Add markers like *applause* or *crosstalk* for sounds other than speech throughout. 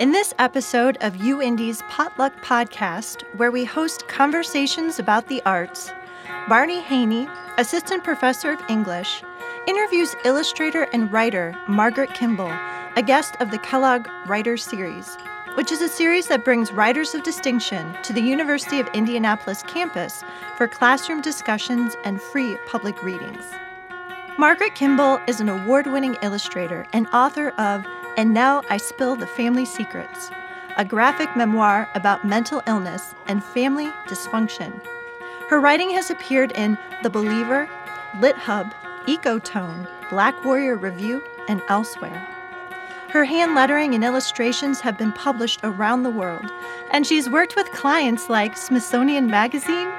In this episode of UIndy's Potluck Podcast, where we host conversations about the arts, Barney Haney, Assistant Professor of English, interviews illustrator and writer Margaret Kimball, a guest of the Kellogg Writers Series, which is a series that brings writers of distinction to the University of Indianapolis campus for classroom discussions and free public readings. Margaret Kimball is an award winning illustrator and author of And Now I Spill the Family Secrets, a graphic memoir about mental illness and family dysfunction. Her writing has appeared in The Believer, Lit Hub, Ecotone, Black Warrior Review, and elsewhere. Her hand lettering and illustrations have been published around the world, and she's worked with clients like Smithsonian Magazine,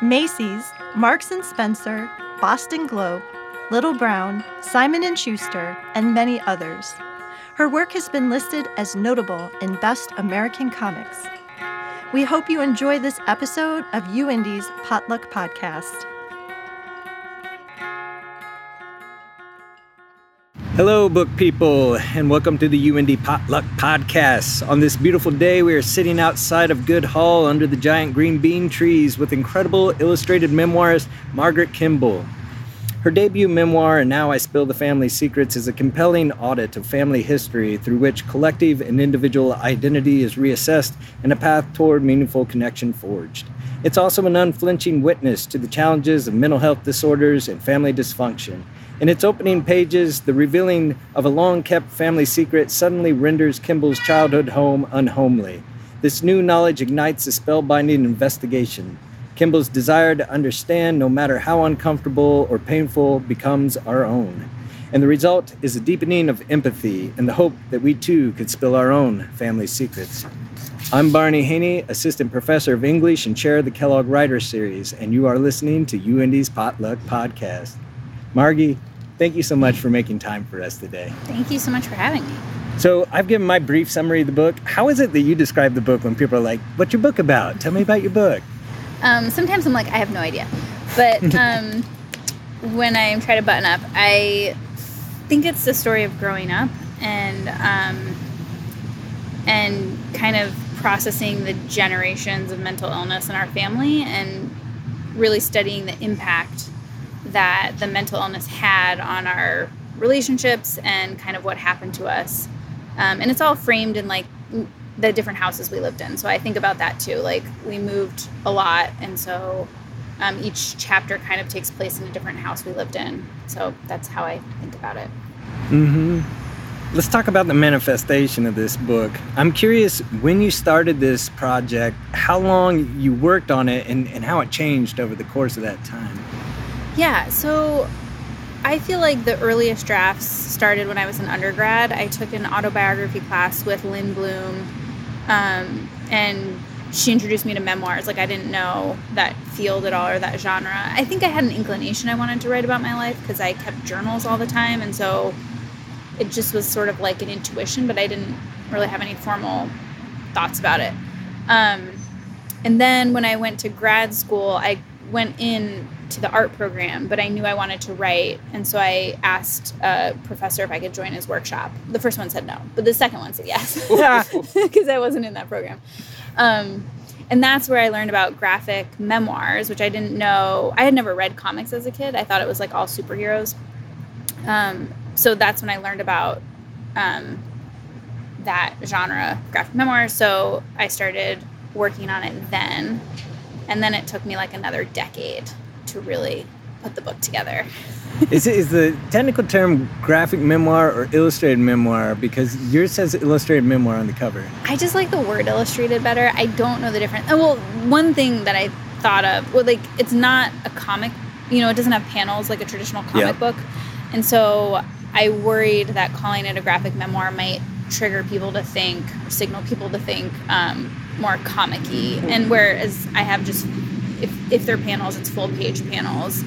Macy's, Marks & Spencer, Boston Globe, Little Brown, Simon & Schuster, and many others. Her work has been listed as notable in Best American Comics. We hope you enjoy this episode of UIndy's Potluck Podcast. Hello, book people, and welcome to the UIndy Potluck Podcast. On this beautiful day, we are sitting outside of Good Hall under the giant green bean trees with incredible illustrated memoirist Margaret Kimball. Her debut memoir, And Now I Spill the Family Secrets, is a compelling audit of family history through which collective and individual identity is reassessed and a path toward meaningful connection forged. It's also an unflinching witness to the challenges of mental health disorders and family dysfunction. In its opening pages, the revealing of a long kept family secret suddenly renders Kimball's childhood home unhomely. This new knowledge ignites a spellbinding investigation Kimball's desire to understand, no matter how uncomfortable or painful, becomes our own. And the result is a deepening of empathy and the hope that we too could spill our own family secrets. I'm Barney Haney, Assistant Professor of English and Chair of the Kellogg Writer Series, and you are listening to UIndy's Potluck Podcast. Margie, thank you so much for making time for us today. Thank you so much for having me. So, I've given my brief summary of the book. How is it that you describe the book when people are like, What's your book about? Tell me about your book. Um, sometimes I'm like, I have no idea. But *laughs* um, when I try to button up, I think it's the story of growing up and um, and kind of processing the generations of mental illness in our family and really studying the impact that the mental illness had on our relationships and kind of what happened to us. Um, and it's all framed in like the different houses we lived in. So I think about that too. Like we moved a lot, and so um, each chapter kind of takes place in a different house we lived in. So that's how I think about it. Mm-hmm. Let's talk about the manifestation of this book. I'm curious when you started this project, how long you worked on it, and, and how it changed over the course of that time. Yeah, so I feel like the earliest drafts started when I was an undergrad. I took an autobiography class with Lynn Bloom um, and she introduced me to memoirs. Like I didn't know that field at all or that genre. I think I had an inclination I wanted to write about my life because I kept journals all the time, and so it just was sort of like an intuition, but I didn't really have any formal thoughts about it. Um, and then when I went to grad school, I went in to the art program, but I knew I wanted to write. And so I asked a professor if I could join his workshop. The first one said no, but the second one said yes, *laughs* because *laughs* I wasn't in that program. Um, and that's where I learned about graphic memoirs, which I didn't know. I had never read comics as a kid. I thought it was like all superheroes. Um, so that's when I learned about um, that genre, graphic memoir. So I started working on it then. And then it took me like another decade to really put the book together. is, it, is the technical term graphic memoir or illustrated memoir? Because yours says illustrated memoir on the cover. I just like the word illustrated better. I don't know the difference. Oh, well, one thing that I thought of, well, like it's not a comic, you know, it doesn't have panels like a traditional comic yep. book. And so I worried that calling it a graphic memoir might trigger people to think, signal people to think um, more comic And whereas I have just if, if they're panels, it's full page panels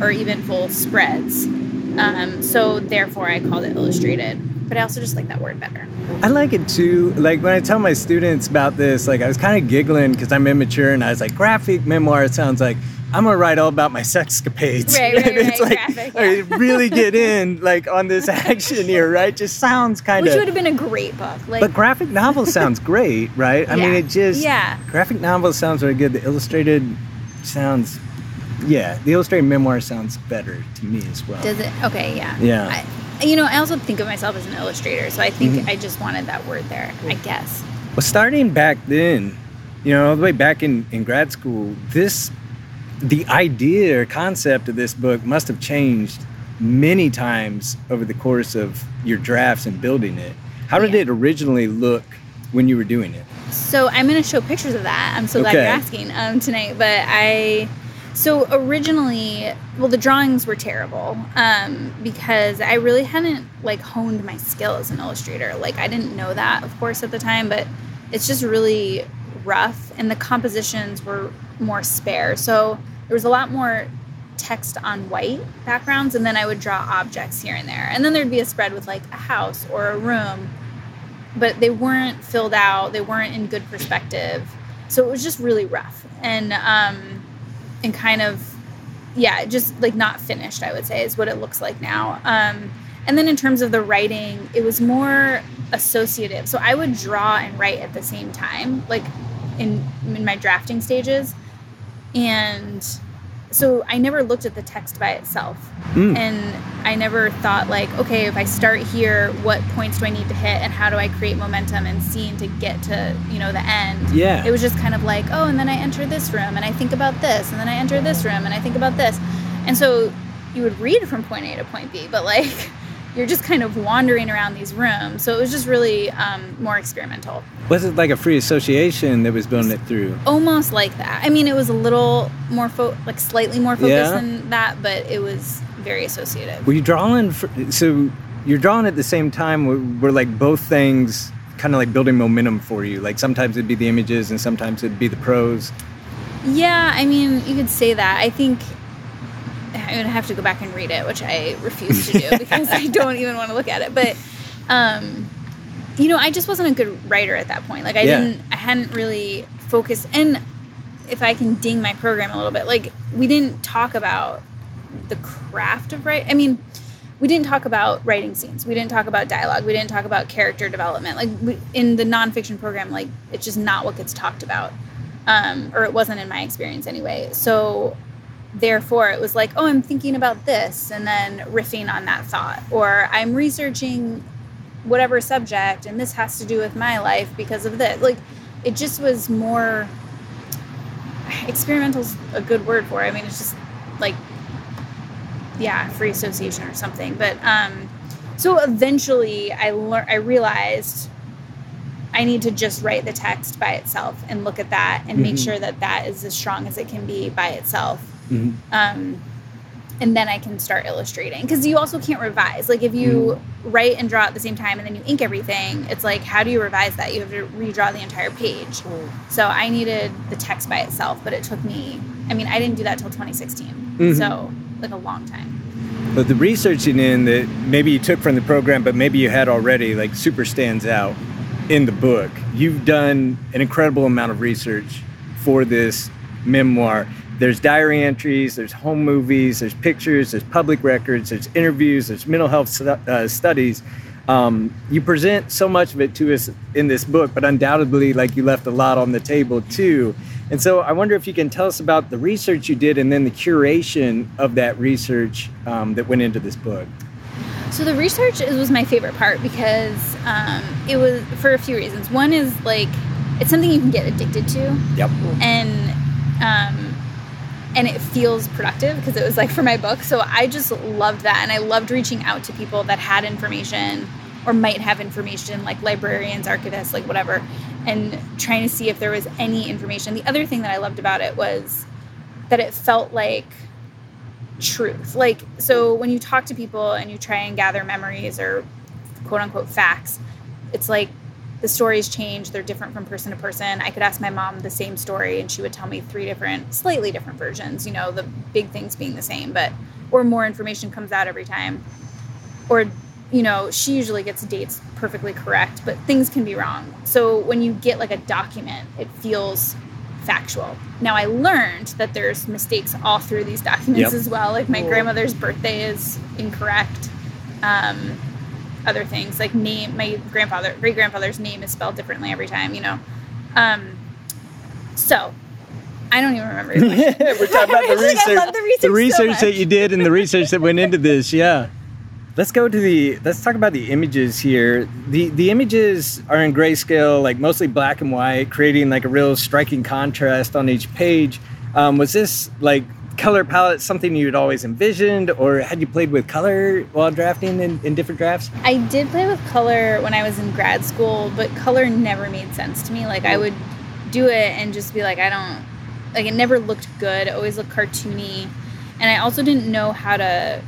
or even full spreads. Um, so therefore, I called it illustrated. But I also just like that word better. I like it too. Like when I tell my students about this, like I was kind of giggling because I'm immature and I was like, graphic memoir sounds like I'm gonna write all about my sexcapades. Right, *laughs* right, it's right, like graphic, I yeah. really get *laughs* in like on this action here, right? Just sounds kind of. which would have been a great book. Like, But graphic novel sounds great, right? I mean, it just Yeah. graphic novel sounds very good. The illustrated sounds, yeah, the illustrated memoir sounds better to me as well. does it? Okay, yeah. Yeah. I, you know, I also think of myself as an illustrator, so I think Mhm. I just wanted that word there. I guess. Well, starting back then, you know, all the way back in, in grad school, this, the idea or concept of this book must have changed many times over the course of your drafts and building it. How did Yeah. it originally look when you were doing it? So I'm going to show pictures of that. I'm so glad you're asking um, tonight. But I, so originally, well, the drawings were terrible um, because I really hadn't like honed my skill as an illustrator. Like I didn't know that, of course, at the time. But it's just really rough, and the compositions were more spare. So there was a lot more text on white backgrounds, and then I would draw objects here and there, and then there'd be a spread with like a house or a room but they weren't filled out they weren't in good perspective. So it was just really rough and um and kind of yeah just like not finished i would say is what it looks like now. Um and then in terms of the writing it was more associative. So i would draw and write at the same time like in in my drafting stages. And so i never looked at the text by itself Mm. and I never thought like, okay, if I start here, what points do I need to hit, and how do I create momentum and scene to get to you know the end? Yeah. It was just kind of like, oh, and then I enter this room, and I think about this, and then I enter this room, and I think about this, and so you would read from point A to point B, but like you're just kind of wandering around these rooms. So it was just really um, more experimental. Was it like a free association that was building it through? Almost like that. I mean, it was a little more fo- like slightly more focused Yeah. than that, but it was very associative. Were you drawing? For, so you're drawing at the same time. Were, were like both things kind of like building momentum for you? Like sometimes it'd be the images and sometimes it'd be the prose. Yeah, I mean, you could say that. I think I would have to go back and read it, which I refuse to do because I *laughs* don't even want to look at it. But, um, you know, I just wasn't a good writer at that point. Like, I Yeah. didn't, I hadn't really focused. And if I can ding my program a little bit, like, we didn't talk about the craft of writing. I mean, we didn't talk about writing scenes. We didn't talk about dialogue. We didn't talk about character development. Like we, in the nonfiction program, like it's just not what gets talked about, um, or it wasn't in my experience anyway. So therefore, it was like, oh, I'm thinking about this, and then riffing on that thought, or I'm researching whatever subject, and this has to do with my life because of this. Like it just was more experimental's a good word for it. I mean, it's just like yeah, free association or something. But um, so eventually, I learned. I realized I need to just write the text by itself and look at that and make Mhm. sure that that is as strong as it can be by itself. Mhm. Um, and then I can start illustrating because you also can't revise. Like if you write and draw at the same time and then you ink everything, it's like how do you revise that? You have to redraw the entire page. So I needed the text by itself, but it took me. I mean, I didn't do that till 2016, Mhm. so like a long time. But the researching in that maybe you took from the program, but maybe you had already, like super stands out in the book. You've done an incredible amount of research for this memoir. There's diary entries, there's home movies, there's pictures, there's public records, there's interviews, there's mental health stu- uh, studies. Um, you present so much of it to us in this book, but undoubtedly, like you left a lot on the table too. And so I wonder if you can tell us about the research you did and then the curation of that research um, that went into this book. So the research is, was my favorite part because um, it was for a few reasons. One is like it's something you can get addicted to, Yep. and um, and it feels productive because it was like for my book. So I just loved that, and I loved reaching out to people that had information or might have information, like librarians, archivists, like whatever, and trying to see if there was any information. The other thing that I loved about it was that it felt like truth. Like, so when you talk to people and you try and gather memories or quote unquote facts, it's like the stories change. They're different from person to person. I could ask my mom the same story and she would tell me three different, slightly different versions, you know, the big things being the same, but, or more information comes out every time. Or, you know, she usually gets dates perfectly correct, but things can be wrong. So when you get like a document, it feels factual. Now I learned that there's mistakes all through these documents Yep. as well. Like my grandmother's birthday is incorrect. Um, other things like name, my grandfather, great grandfather's name is spelled differently every time. You know. Um, so I don't even remember. *laughs* *laughs* We're talking about the It's like, I research, love the research so research that you did and the research that went into this. Yeah. Let's go to the. Let's talk about the images here. the The images are in grayscale, like mostly black and white, creating like a real striking contrast on each page. Um, was this like color palette something you'd always envisioned, or had you played with color while drafting in, in different drafts? I did play with color when I was in grad school, but color never made sense to me. Like I would do it and just be like, I don't like it never looked good. It always looked cartoony. And I also didn't know how to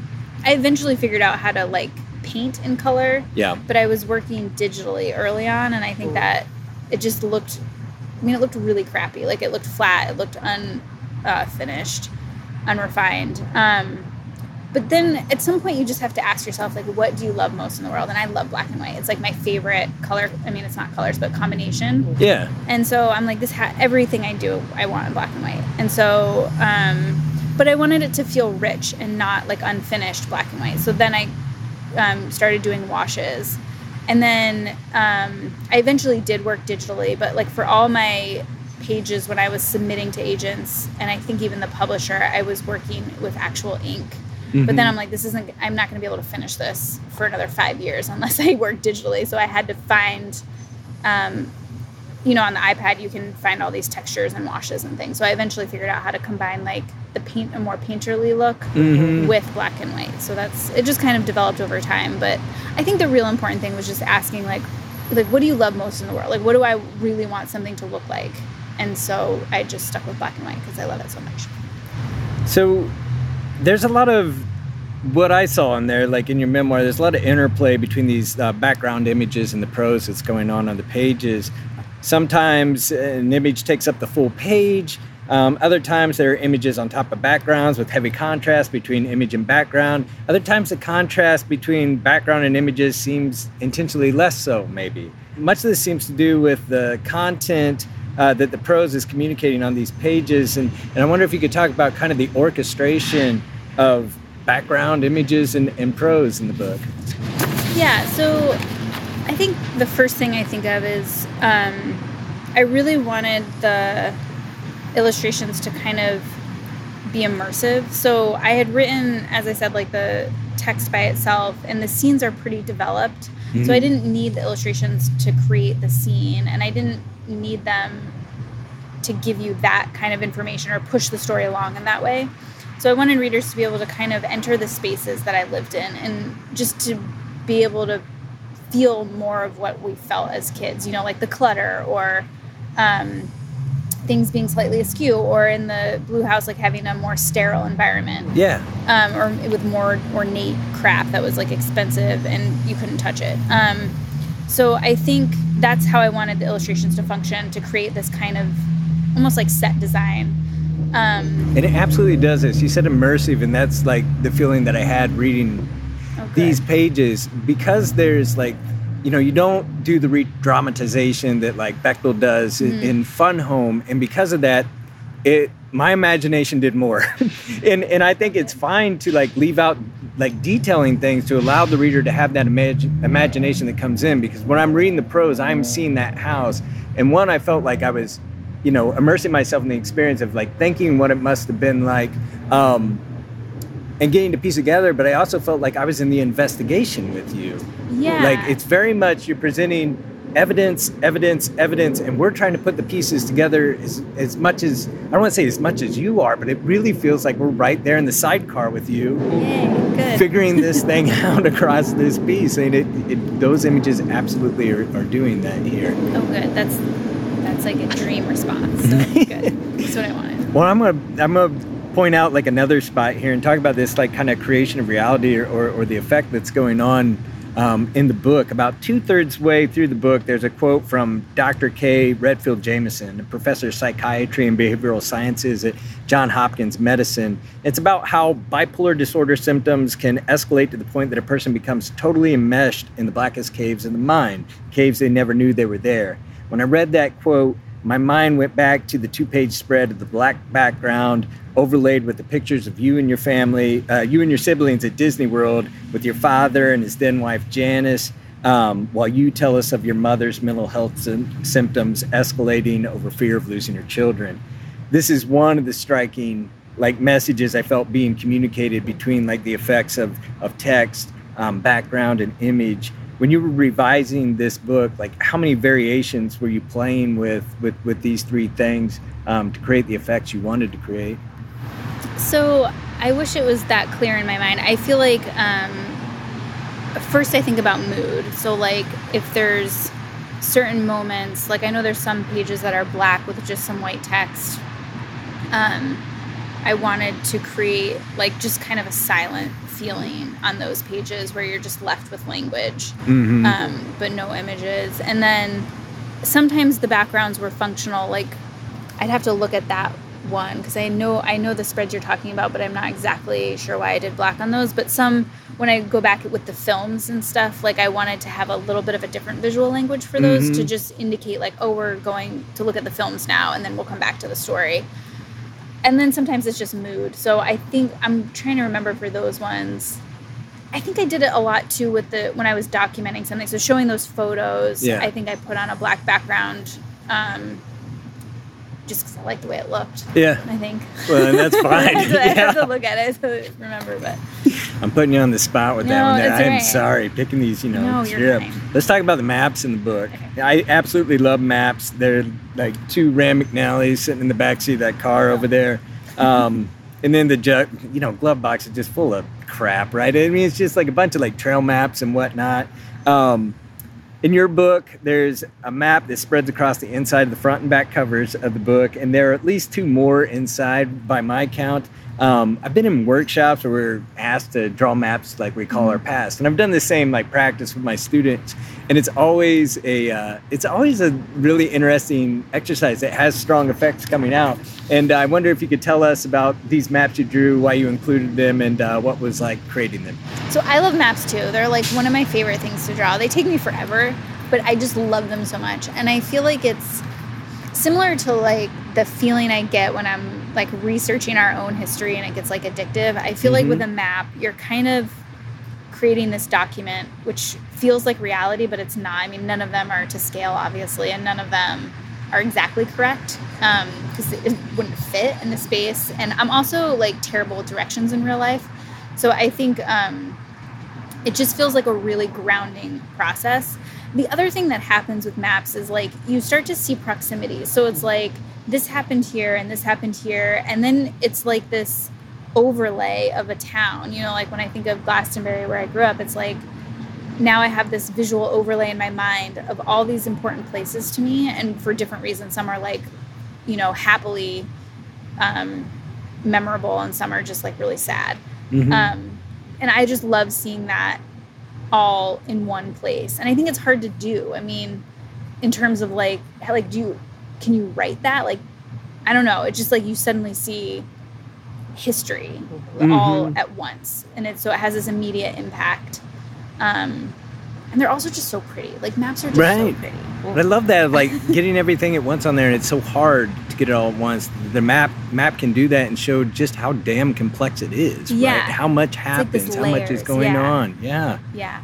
I eventually figured out how to like paint in color, Yeah. but I was working digitally early on and I think that it just looked I mean it looked really crappy. Like it looked flat, it looked unfinished. uh, finished, unrefined. Um but then at some point you just have to ask yourself like what do you love most in the world? And i love black and white. It's like my favorite color. I mean it's not colors but combination. Yeah. and so i'm like this ha- everything i do i want in black and white. And so um but i wanted it to feel rich and not like unfinished black and white. So then i um, started doing washes. And then um, i eventually did work digitally but like for all my pages when i was submitting to agents and i think even the publisher i was working with actual ink but then I'm like, this isn't. I'm not going to be able to finish this for another five years *laughs* unless I work digitally. So I had to find, um, you know, on the iPad you can find all these textures and washes and things. So I eventually figured out how to combine like the paint a more painterly look with black and white. So that's it. Just kind of developed over time. But I think the real important thing was just asking like, like what do you love most in the world? Like what do I really want something to look like? And so I just stuck with black and white because I love it so much. So there's a lot of what I saw in there, like in your memoir, there's a lot of interplay between these uh, background images and the prose that's going on on the pages. Sometimes an image takes up the full page. Um, other times there are images on top of backgrounds with heavy contrast between image and background. Other times the contrast between background and images seems intentionally less so, maybe. Much of this seems to do with the content uh, that the prose is communicating on these pages. And, and I wonder if you could talk about kind of the orchestration of background images and, and prose in the book. Yeah, so I think the first thing I think of is um, I really wanted the illustrations to kind of be immersive. So I had written, as I said, like the text by itself, and the scenes are pretty developed. So I didn't need the illustrations to create the scene, and I didn't need them to give you that kind of information or push the story along in that way. So I wanted readers to be able to kind of enter the spaces that I lived in and just to be able to feel more of what we felt as kids, you know, like the clutter or um, things being slightly askew, or in the blue house, like having a more sterile environment Yeah. um, or with more ornate crap that was like expensive and you couldn't touch it. Um, so I think that's how I wanted the illustrations to function to create this kind of almost like set design. Um, And it absolutely does this. You said immersive, and that's like the feeling that I had reading oh, good. these pages because there's like you know you don't do the re-dramatization that like Bechdel does in, in Fun Home, and because of that, it my imagination did more, *laughs* and and I think it's fine to like leave out like detailing things to allow the reader to have that imag- imagination that comes in because when I'm reading the prose, I'm seeing that house, and one I felt like I was you know immersing myself in the experience of like thinking what it must have been like. Um, and getting to piece together, but I also felt like I was in the investigation with you. Yeah. Like it's very much you're presenting evidence, evidence, evidence, and we're trying to put the pieces together as, as much as I don't want to say as much as you are, but it really feels like we're right there in the sidecar with you, Yay, good. figuring this *laughs* thing out across this piece. And it, it those images absolutely are, are doing that here. Oh, good. That's that's like a dream response. So *laughs* good. That's what I wanted. Well, I'm gonna I'm gonna point out like another spot here and talk about this like kind of creation of reality or, or, or the effect that's going on um, in the book. About two thirds way through the book, there's a quote from Dr. Kay Redfield Jamison, a professor of psychiatry and behavioral sciences at John Hopkins Medicine. It's about how bipolar disorder symptoms can escalate to the point that a person becomes totally enmeshed in the blackest caves of the mind, caves they never knew they were there. When I read that quote, my mind went back to the two page spread of the black background overlaid with the pictures of you and your family, uh, you and your siblings at Disney World with your father and his then wife Janice. Um, while you tell us of your mother's mental health sim- symptoms escalating over fear of losing her children. This is one of the striking like messages I felt being communicated between like the effects of of text, um, background, and image. When you were revising this book, like how many variations were you playing with with with these three things um, to create the effects you wanted to create? So I wish it was that clear in my mind. I feel like um, first I think about mood. So like if there's certain moments, like I know there's some pages that are black with just some white text. Um, I wanted to create like just kind of a silent feeling on those pages where you're just left with language, Mm-hmm. um, but no images. And then sometimes the backgrounds were functional. Like I'd have to look at that one because I know I know the spreads you're talking about, but I'm not exactly sure why I did black on those. But some when I go back with the films and stuff, like I wanted to have a little bit of a different visual language for those to Mhm. just indicate like, oh, we're going to look at the films now, and then we'll come back to the story. And then sometimes it's just mood. So I think I'm trying to remember for those ones. I think I did it a lot too with the when I was documenting something. So showing those photos, Yeah. I think I put on a black background, um, just because I like the way it looked. Yeah, I think. well, that's *laughs* fine. have to, I have to look at it to remember, but I'm putting you on the spot with that No, one. There. I am alright. sorry, picking these. You know, No, you're yeah. fine. Let's talk about the maps in the book. Okay. I absolutely love maps. They're like two Rand McNally's sitting in the backseat of that car over there, um, and then the ju- you know glove box is just full of crap, right? I mean, it's just like a bunch of like trail maps and whatnot. Um, in your book, there's a map that spreads across the inside of the front and back covers of the book, and there are at least two more inside by my count. Um, I've been in workshops where we're asked to draw maps like we call our past, and I've done the same like practice with my students, and it's always a uh, it's always a really interesting exercise that has strong effects coming out. And I wonder if you could tell us about these maps you drew, why you included them, and uh, what was like creating them. So I love maps too. They're like one of my favorite things to draw. They take me forever, but I just love them so much. And I feel like it's similar to like the feeling I get when I'm like researching our own history and it gets like addictive. I feel like with a map, you're kind of creating this document which feels like reality, but it's not. I mean, none of them are to scale, obviously, and none of them are exactly correct because it wouldn't fit in the space. And I'm also like terrible with directions in real life. So I think um, it just feels like a really grounding process. The other thing that happens with maps is like you start to see proximity. So it's like this happened here and this happened here. And then it's like this overlay of a town. You know, like when I think of Glastonbury where I grew up, it's like now I have this visual overlay in my mind of all these important places to me, and for different reasons. Some are like, you know, happily um, memorable, and some are just like really sad. Mhm. Um, and I just love seeing that all in one place. And I think it's hard to do. I mean, in terms of like, how, like, do you can you write that? Like, I don't know. It's just like you suddenly see history all Mhm. at once, and it so it has this immediate impact. Um, and they're also just so pretty. Like maps are just so Right. pretty. But I love that, like *laughs* getting everything at once on there, and it's so hard to get it all at once. The map map can do that and show just how damn complex it is. Yeah. right? how much like happens, how much is going yeah. on. Yeah. Yeah.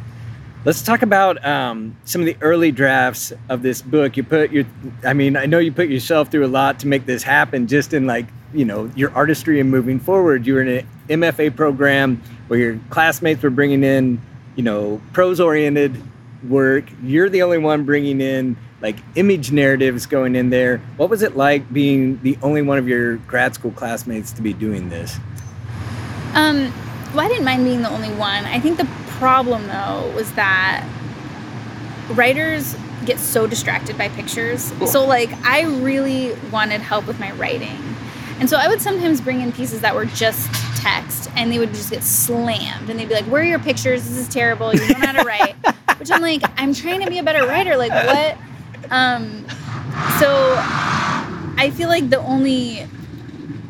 Let's talk about um, some of the early drafts of this book. You put your, I mean, I know you put yourself through a lot to make this happen. Just in like, you know, your artistry and moving forward. You were in an MFA program where your classmates were bringing in, you know, prose-oriented work. You're the only one bringing in like image narratives going in there. What was it like being the only one of your grad school classmates to be doing this? Um, well, I didn't mind being the only one. I think the problem, though, was that writers get so distracted by pictures. So, like, I really wanted help with my writing. And so I would sometimes bring in pieces that were just text and they would just get slammed. And they'd be like, Where are your pictures? This is terrible. You don't know how to write. *laughs* Which I'm like, I'm trying to be a better writer. Like, what? Um, so I feel like the only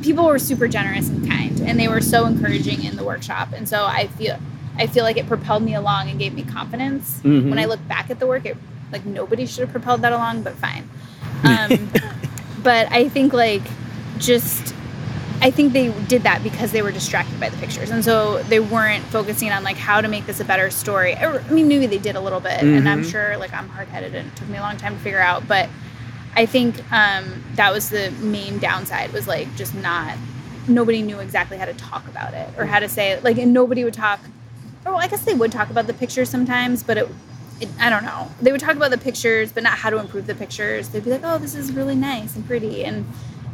people were super generous and kind and they were so encouraging in the workshop and so i feel i feel like it propelled me along and gave me confidence Mhm. when i look back at the work it like nobody should have propelled that along but fine *laughs* um, but I think like just I think they did that because they were distracted by the pictures, and so they weren't focusing on like how to make this a better story. Or, I mean, maybe they did a little bit, and I'm Mhm. sure like I'm hard headed and it took me a long time to figure out. But I think um, that was the main downside was like just not nobody knew exactly how to talk about it or how to say it. Like, and nobody would talk. Oh, I guess they would talk about the pictures sometimes, but it, it, I don't know. They would talk about the pictures, but not how to improve the pictures. They'd be like, "Oh, this is really nice and pretty." And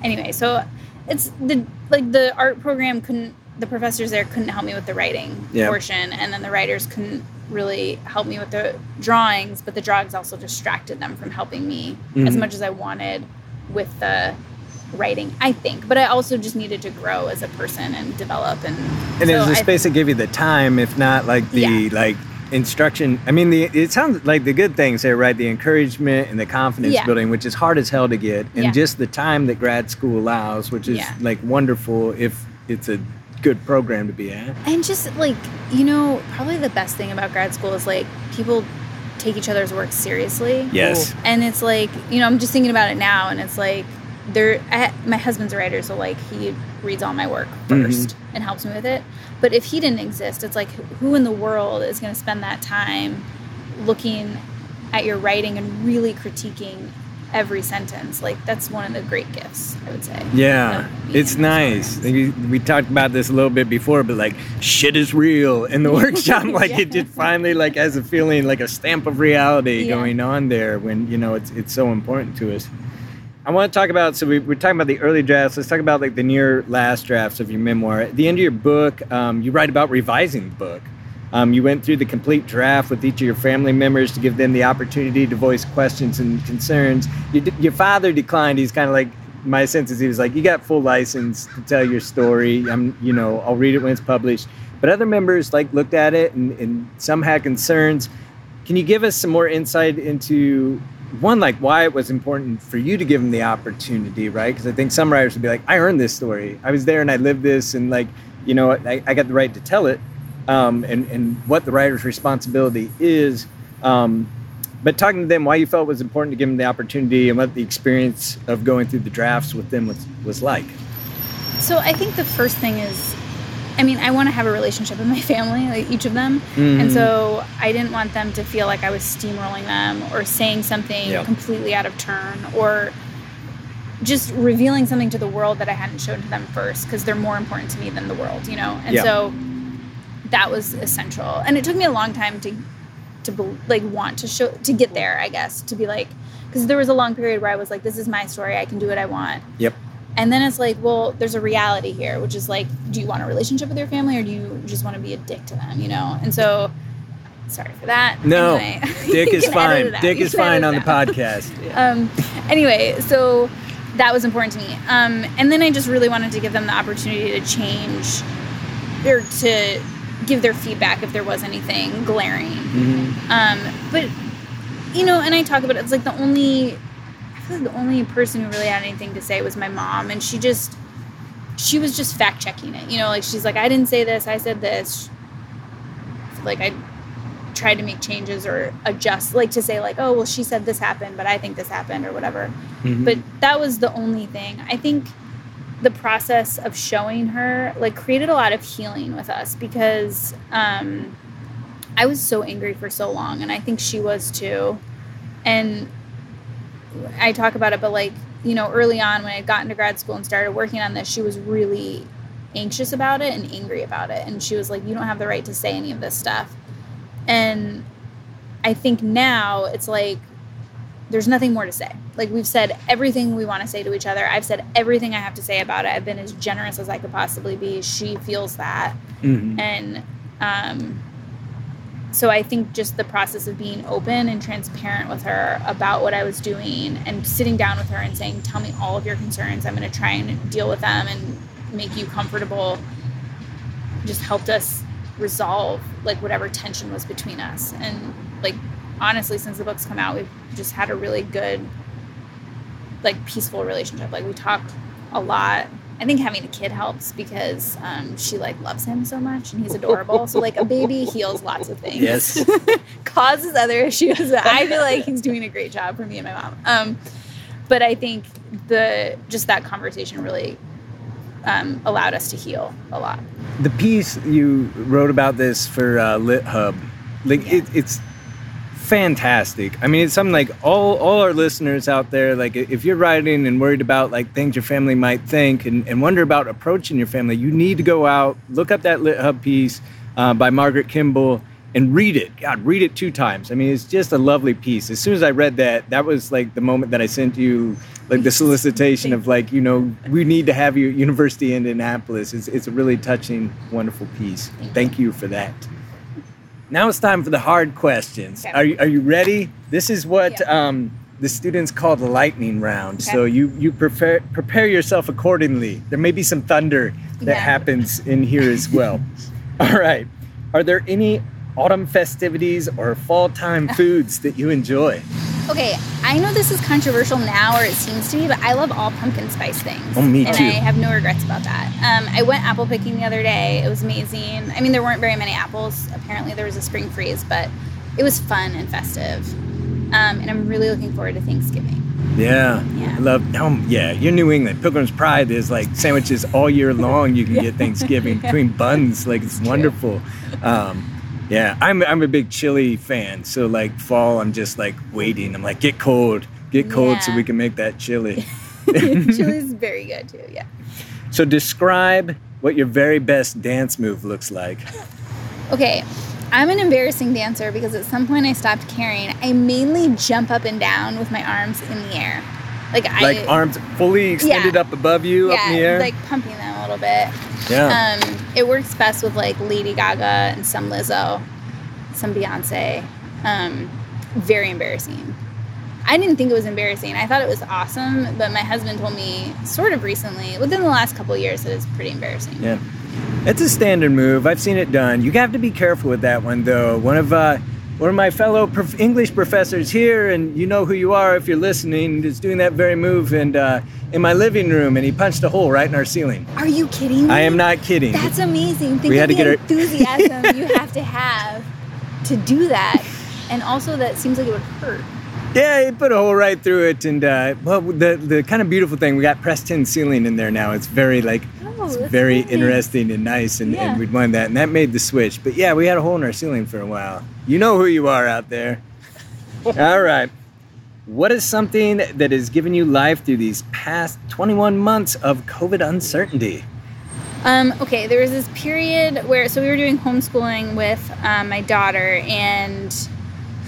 anyway, so it's the like the art program couldn't. The professors there couldn't help me with the writing Yeah. portion, and then the writers couldn't really help me with the drawings. But the drawings also distracted them from helping me as Mhm. much as I wanted with the writing. I think, but I also just needed to grow as a person and develop and. And so it's a I space that give you the time, if not like the Yeah. like instruction. I mean, the it sounds like the good things there, right? The encouragement and the confidence Yeah. building, which is hard as hell to get, and Yeah. just the time that grad school allows, which is like wonderful if it's a good program to be at. and just like you know probably the best thing about grad school is like people take each other's work seriously Yes. and it's like you know i'm just thinking about it now and it's like there I, my husband's a writer so like he reads all my work mm-hmm. 1st and helps me with it but if he didn't exist it's like who in the world is going to spend that time looking at your writing and really critiquing every sentence like that's one of the great gifts i would say Yeah, it's nice. We, we talked about this a little bit before, but like shit is real in the *laughs* workshop. Like it just finally like has a feeling like a stamp of reality Yeah. going on there when you know it's it's so important to us. I want to talk about so we, we're talking about the early drafts. Let's talk about like the near last drafts of your memoir. At the end of your book, um, you write about revising the book. Um, you went through the complete draft with each of your family members to give them the opportunity to voice questions and concerns. You, d- your father declined. He's kind of like my sense is he was like, "You got full license to tell your story. I'm, you know, I'll read it when it's published." But other members like looked at it and, and some had concerns. Can you give us some more insight into one, like why it was important for you to give them the opportunity, right? Because I think some writers would be like, "I earned this story. I was there and I lived this, and like, you know, I, I got the right to tell it." um, and, and what the writer's responsibility is. Um, but talking to them, why you felt it was important to give them the opportunity and what the experience of going through the drafts with them was, was like. So I think the first thing is, I mean, I want to have a relationship with my family, like each of them, and Mhm. so I didn't want them to feel like I was steamrolling them or saying something completely out of turn or just revealing something to the world that I hadn't shown to them first because they're more important to me than the world, you know. And so that was essential, and it took me a long time to to bel- like want to show to get there, I guess, to be like because there was a long period where I was like, this is my story, I can do what I want. Yep. And then it's like, well, there's a reality here, which is like, do you want a relationship with your family or do you just want to be a dick to them, you know? And so, sorry for that. No, Anyway, Dick *laughs* is fine. Dick You is fine on the *laughs* podcast. Um, anyway, so that was important to me. Um, and then I just really wanted to give them the opportunity to change or to give their feedback if there was anything glaring. Mhm. Um, but you know, and I talk about it, it's like the only I feel like the only person who really had anything to say was my mom, and she just she was just fact checking it. You know, like she's like, I didn't say this, I said this. Like I tried to make changes or adjust, like to say like, oh well, she said this happened, but I think this happened or whatever. Mhm. But that was the only thing. I think the process of showing her like created a lot of healing with us because um, I was so angry for so long, and I think she was too. And I talk about it, but like you know, early on when I got into grad school and started working on this, she was really anxious about it and angry about it, and she was like, "You don't have the right to say any of this stuff." And I think now it's like there's nothing more to say. Like we've said everything we want to say to each other. I've said everything I have to say about it. I've been as generous as I could possibly be. She feels that. Mhm. And um, so I think just the process of being open and transparent with her about what I was doing and sitting down with her and saying, Tell me all of your concerns. I'm going to try and deal with them and make you comfortable just helped us resolve like whatever tension was between us. And like honestly, since the book's come out, we've just had a really good, like peaceful relationship. Like we talk a lot. I think having a kid helps because um, she like loves him so much and he's adorable. so like a baby heals lots of things. Yes. *laughs* causes other issues. *laughs* I feel like he's doing a great job for me and my mom. Um, but I think the just that conversation really um, allowed us to heal a lot. The piece you wrote about this for uh, Lit Hub, like Yeah. it, it's fantastic. I mean, it's something like all all our listeners out there. Like, if you're writing and worried about like things your family might think and, and wonder about approaching your family, you need to go out, look up that Lit Hub piece uh, by Margaret Kimball. And read it. God, read it two times. I mean, it's just a lovely piece. As soon as I read that, that was like the moment that I sent you, like the solicitation of like, you know, we need to have you at University in Indianapolis. It's, it's a really touching, wonderful piece. Thank you for that. Now it's time for the hard questions. Okay. Are you, are you ready? This is what Yeah. um, the students call the lightning round. Okay. So you you prepare prepare yourself accordingly. There may be some thunder that Yeah. happens in here as well. *laughs* All right. Are there any autumn festivities or fall time foods that you enjoy? Okay, I know this is controversial now, or it seems to be, but I love all pumpkin spice things. Oh, me and too. I have no regrets about that. Um, I went apple picking the other day. It was amazing. I mean, there weren't very many apples. Apparently, there was a spring freeze, but it was fun and festive. Um, and I'm really looking forward to Thanksgiving. Yeah. Yeah. I love um, yeah, you're New England. Pilgrim's Pride is like sandwiches all year long you can get *laughs* Thanksgiving between buns. Like it's wonderful. Um, yeah, I'm I'm a big chili fan. So like fall I'm just like waiting. I'm like get cold. Get cold so we can make that chili. *laughs* Chili's very good too. Yeah. so describe what your very best dance move looks like. Okay, I'm an embarrassing dancer because at some point I stopped caring. I mainly jump up and down with my arms in the air. Like I Like arms fully extended Yeah. up above you, up in the yeah, air. like pumping them a little bit. yeah. Um, it works best with like Lady Gaga and some Lizzo, some Beyonce. Um, very embarrassing. I didn't think it was embarrassing. I thought it was awesome, but my husband told me sort of recently, within the last couple years, that it's pretty embarrassing. Yeah. It's a standard move. I've seen it done. You have to be careful with that one, though. One of uh, one of my fellow prof- English professors here, and you know who you are if you're listening, is doing that very move and uh, in my living room, and he punched a hole right in our ceiling. Are you kidding me? I am not kidding. That's amazing. Think We of had to the get her- enthusiasm *laughs* you have to have to do that. And also, that seems like it would hurt. Yeah, he put a hole right through it, and uh, well, the the kind of beautiful thing we got pressed tin ceiling in there now. It's very like Oh, it's very interesting and nice, and, Yeah. and we'd wanted that, and that made the switch. But yeah, we had a hole in our ceiling for a while. You know who you are out there. *laughs* All right. What is something that has given you life through these past 21 months of COVID uncertainty? Um, okay, there was this period where so we were doing homeschooling with um, my daughter, and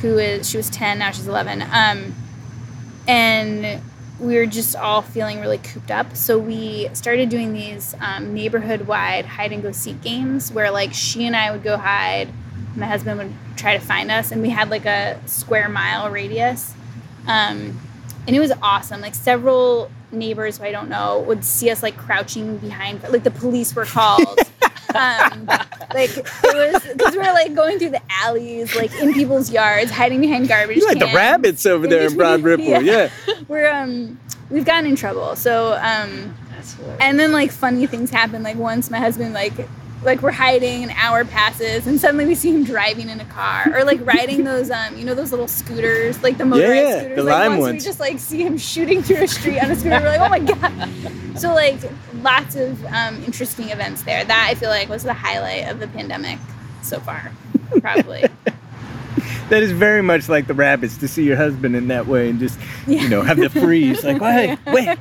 who is she was ten now she's eleven, um, and we were just all feeling really cooped up. So we started doing these um, neighborhood-wide hide and go seek games where like she and I would go hide, my husband would try to find us, and we had like a square mile radius. Um, and it was awesome. Like several neighbors who I don't know would see us like crouching behind, like the police were called. *laughs* um, *laughs* like it was because we were like going through the alleys, like in people's yards, hiding behind garbage. You like the rabbits over there in Broad between- Ripple. Yeah. *laughs* we're um we've gotten in trouble. So um and then like funny things happen. Like once my husband like like we're hiding, an hour passes, and suddenly we see him driving in a car, or like riding those um you know those little scooters, like the motorized yeah, scooters. the like lime once we ones. just like see him shooting through a street on a scooter, we're like, oh my *laughs* god. So like lots of um, interesting events there. That I feel like was the highlight of the pandemic so far, probably. *laughs* That is very much like the rabbits to see your husband in that way and just, Yeah. you know, have the freeze. Like, *laughs* wait, wait.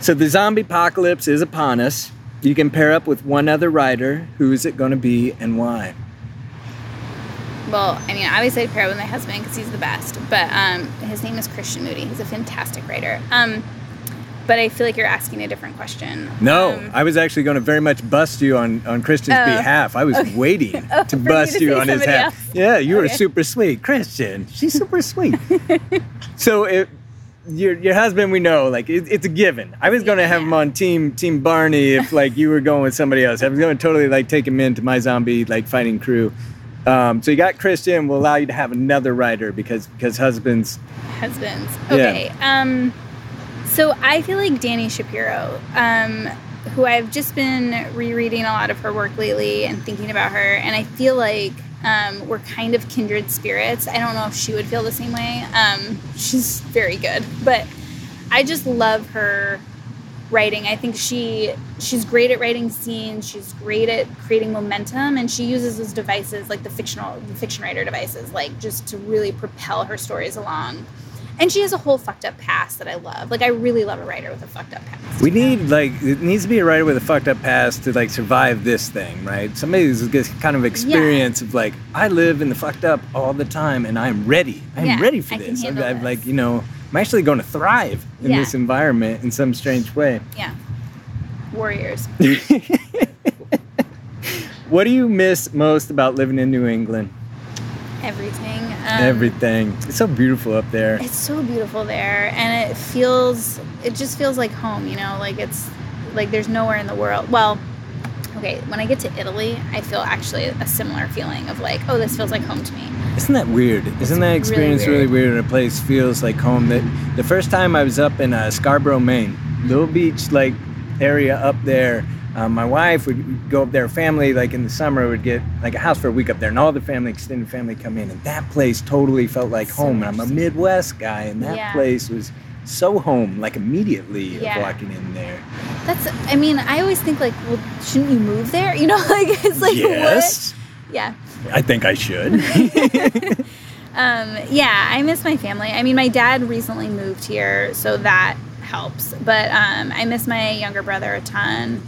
So the zombie apocalypse is upon us. You can pair up with one other writer. Who is it going to be and why? Well, I mean, obviously I'd pair up with my husband because he's the best. But um, his name is Christian Moody. He's a fantastic writer. Um, but I feel like you're asking a different question. No, Um, I was actually going to very much bust you on, on Christian's Oh. behalf. I was waiting *laughs* Oh, to bust to you on his somebody half. else. Yeah, you were super sweet. Christian, she's super sweet. *laughs* so it, your your husband, we know, like it, it's a given. I was going to have him on team team Barney if like you were going with somebody else. I was going to totally like take him into my zombie like fighting crew. Um, so you got Christian. We'll allow you to have another writer because because husbands. husbands. Yeah. Okay. Um, so I feel like Dani Shapiro, um, who I've just been rereading a lot of her work lately and thinking about her, and I feel like um, we're kind of kindred spirits. I don't know if she would feel the same way. Um, she's very good, but I just love her writing. I think she she's great at writing scenes. She's great at creating momentum, and she uses those devices like the fictional the fiction writer devices, like just to really propel her stories along. And she has a whole fucked up past that I love. Like I really love a writer with a fucked up past. We need like it needs to be a writer with a fucked up past to like survive this thing, right? Somebody who's this kind of experience of like I live in the fucked up all the time, and I'm ready. I'm Yeah, ready for this. I'm, I'm this. like you know I'm actually going to thrive in Yeah. this environment in some strange way. yeah. Warriors. *laughs* *laughs* What do you miss most about living in New England? Everything. Um, Everything. It's so beautiful up there. It's so beautiful there, and it feels. It just feels like home. You know, like it's like there's nowhere in the world. Well, okay. When I get to Italy, I feel actually a similar feeling of like, oh, this feels like home to me. Isn't that weird? Isn't that really experience really weird. when a place feels like home? That the first time I was up in uh, Scarborough, Maine, Little Beach like area up there. Um, my wife would go up there. Family like in the summer would get like a house for a week up there, and all the family, extended family, come in, and that place totally felt like So home. And I'm a. Midwest guy, and that Yeah. place was so home, like immediately of Yeah. walking in there. That's. I mean, I always think like, well, shouldn't you move there? *laughs* You know, like it's like yes, what? Yeah. I think I should. *laughs* Um, yeah, I miss my family. I mean, my dad recently moved here, so that helps. But um, I miss my younger brother a ton.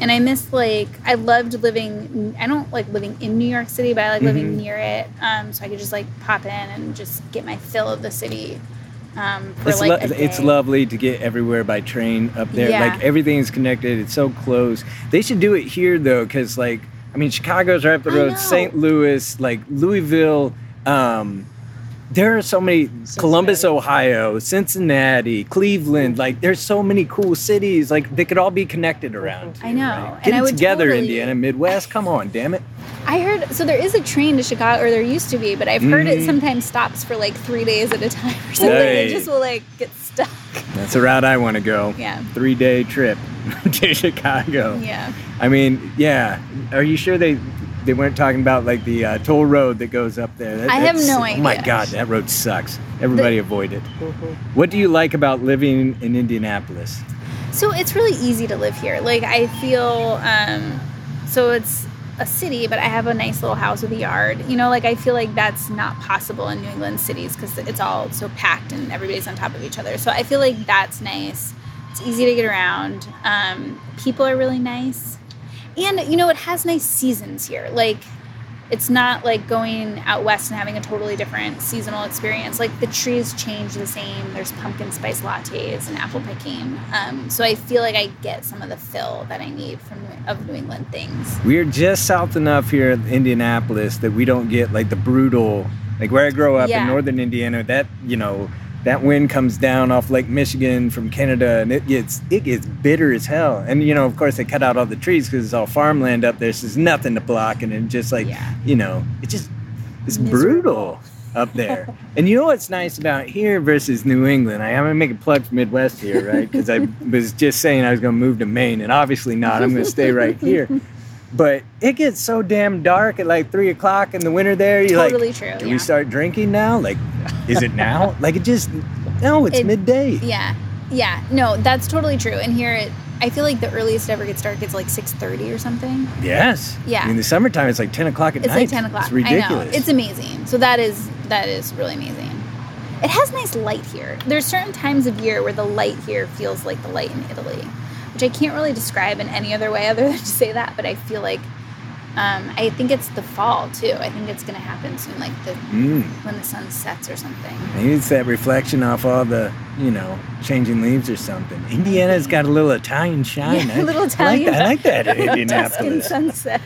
And I miss, like, I loved living, I don't like living in New York City, but I like living Mhm. near it. Um, so I could just, like, pop in and just get my fill of the city um, for, it's, like, lo- it's lovely to get everywhere by train up there. Yeah. Like is connected. It's so close. They should do it here though, because like I mean, Chicago's right up the road. St. Louis, like Louisville. Um, there are so many. Columbus, Ohio, Cincinnati, Cleveland. Like there's so many cool cities. Like they could all be connected around. I know. right? And Get I it together, totally- Indiana, Midwest. Come on, damn it. I heard, so there is a train to Chicago, or there used to be, but I've heard Mhm. it sometimes stops for like three days at a time or something. Hey. It just will, like, get stuck. That's the route I want to go. Yeah. Three day trip *laughs* to Chicago. Yeah. I mean, yeah. Are you sure they they weren't talking about like the uh, toll road that goes up there? That- I have that's- no Oh my. God, that road sucks. Everybody avoid it. What do you like about living in Indianapolis? So it's really easy to live here. Like I feel, um, so it's a city, but I have a nice little house with a yard. You know, like I feel like that's not possible in New England cities because it's all so packed and everybody's on top of each other. So I feel like that's nice. It's easy to get around. Um, people are really nice, and you know it has nice seasons here. Like it's not like going out west and having a totally different seasonal experience. Like the trees change the same. There's pumpkin spice lattes and apple picking. Um, so I feel like I get some of the fill that I need from of New England things. We're just south enough here in Indianapolis that we don't get like the brutal, like where I grow up Yeah. in northern Indiana. That you know, that wind comes down off Lake Michigan from Canada, and it gets it gets bitter as hell. And you know, of course, they cut out all the trees because it's all farmland up there, so there's nothing to block, and it just like Yeah. you know, it just it's Miserable. brutal up there. *laughs* and you know what's nice about here versus New England? I, I'm gonna make a plug for Midwest here, right? Because I *laughs* was just saying I was gonna move to Maine, and obviously not. I'm gonna stay right here. But it gets so damn dark at like three o'clock in the winter there. You're Totally like, true, Do yeah. we start drinking now? Like, is it *laughs* now? like it just no, it's It- midday. Yeah, yeah. No, that's totally true. And here, it, I feel like the earliest it ever gets dark is like six thirty or something. Yes. Yeah. In the summertime, it's like ten o'clock at It's night. like ten o'clock. It's ridiculous. I know. It's amazing. So that is that is really amazing. It has nice light here. There's certain times of year where the light here feels like the light in Italy, which I can't really describe in any other way other *laughs* than to say that. But I feel like um, I think it's the fall too. I think it's gonna happen soon, like the Mm. when the sun sets or something. Maybe it's that reflection off all the, you know, changing leaves or something. Indiana's got a little Italian shine. Yeah, *laughs* I- a little I like Italian. that, I like that *laughs* Indianapolis. sunset.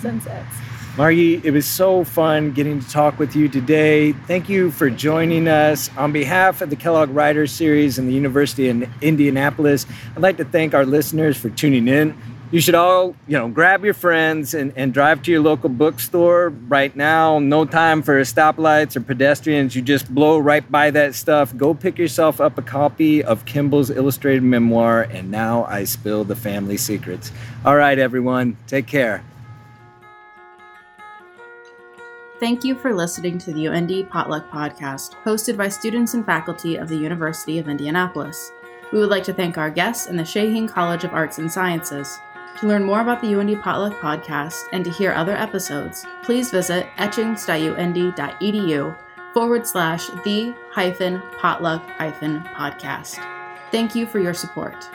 Sunsets. Margie, it was so fun getting to talk with you today. Thank you for joining us. On behalf of the Kellogg Writers Series and the University in Indianapolis, I'd like to thank our listeners for tuning in. You should all, you know, grab your friends and, and drive to your local bookstore right now. No time for stoplights or pedestrians. You just blow right by that stuff. Go pick yourself up a copy of Kimball's illustrated memoir, And Now I Spill the Family Secrets. All right, everyone, take care. Thank you for listening to the UIndy Potluck Podcast, hosted by students and faculty of the University of Indianapolis. We would like to thank our guests and the Shaheen College of Arts and Sciences. To learn more about the UIndy Potluck podcast and to hear other episodes, please visit etchings.uindy.edu forward slash the hyphen potluck hyphen podcast. Thank you for your support.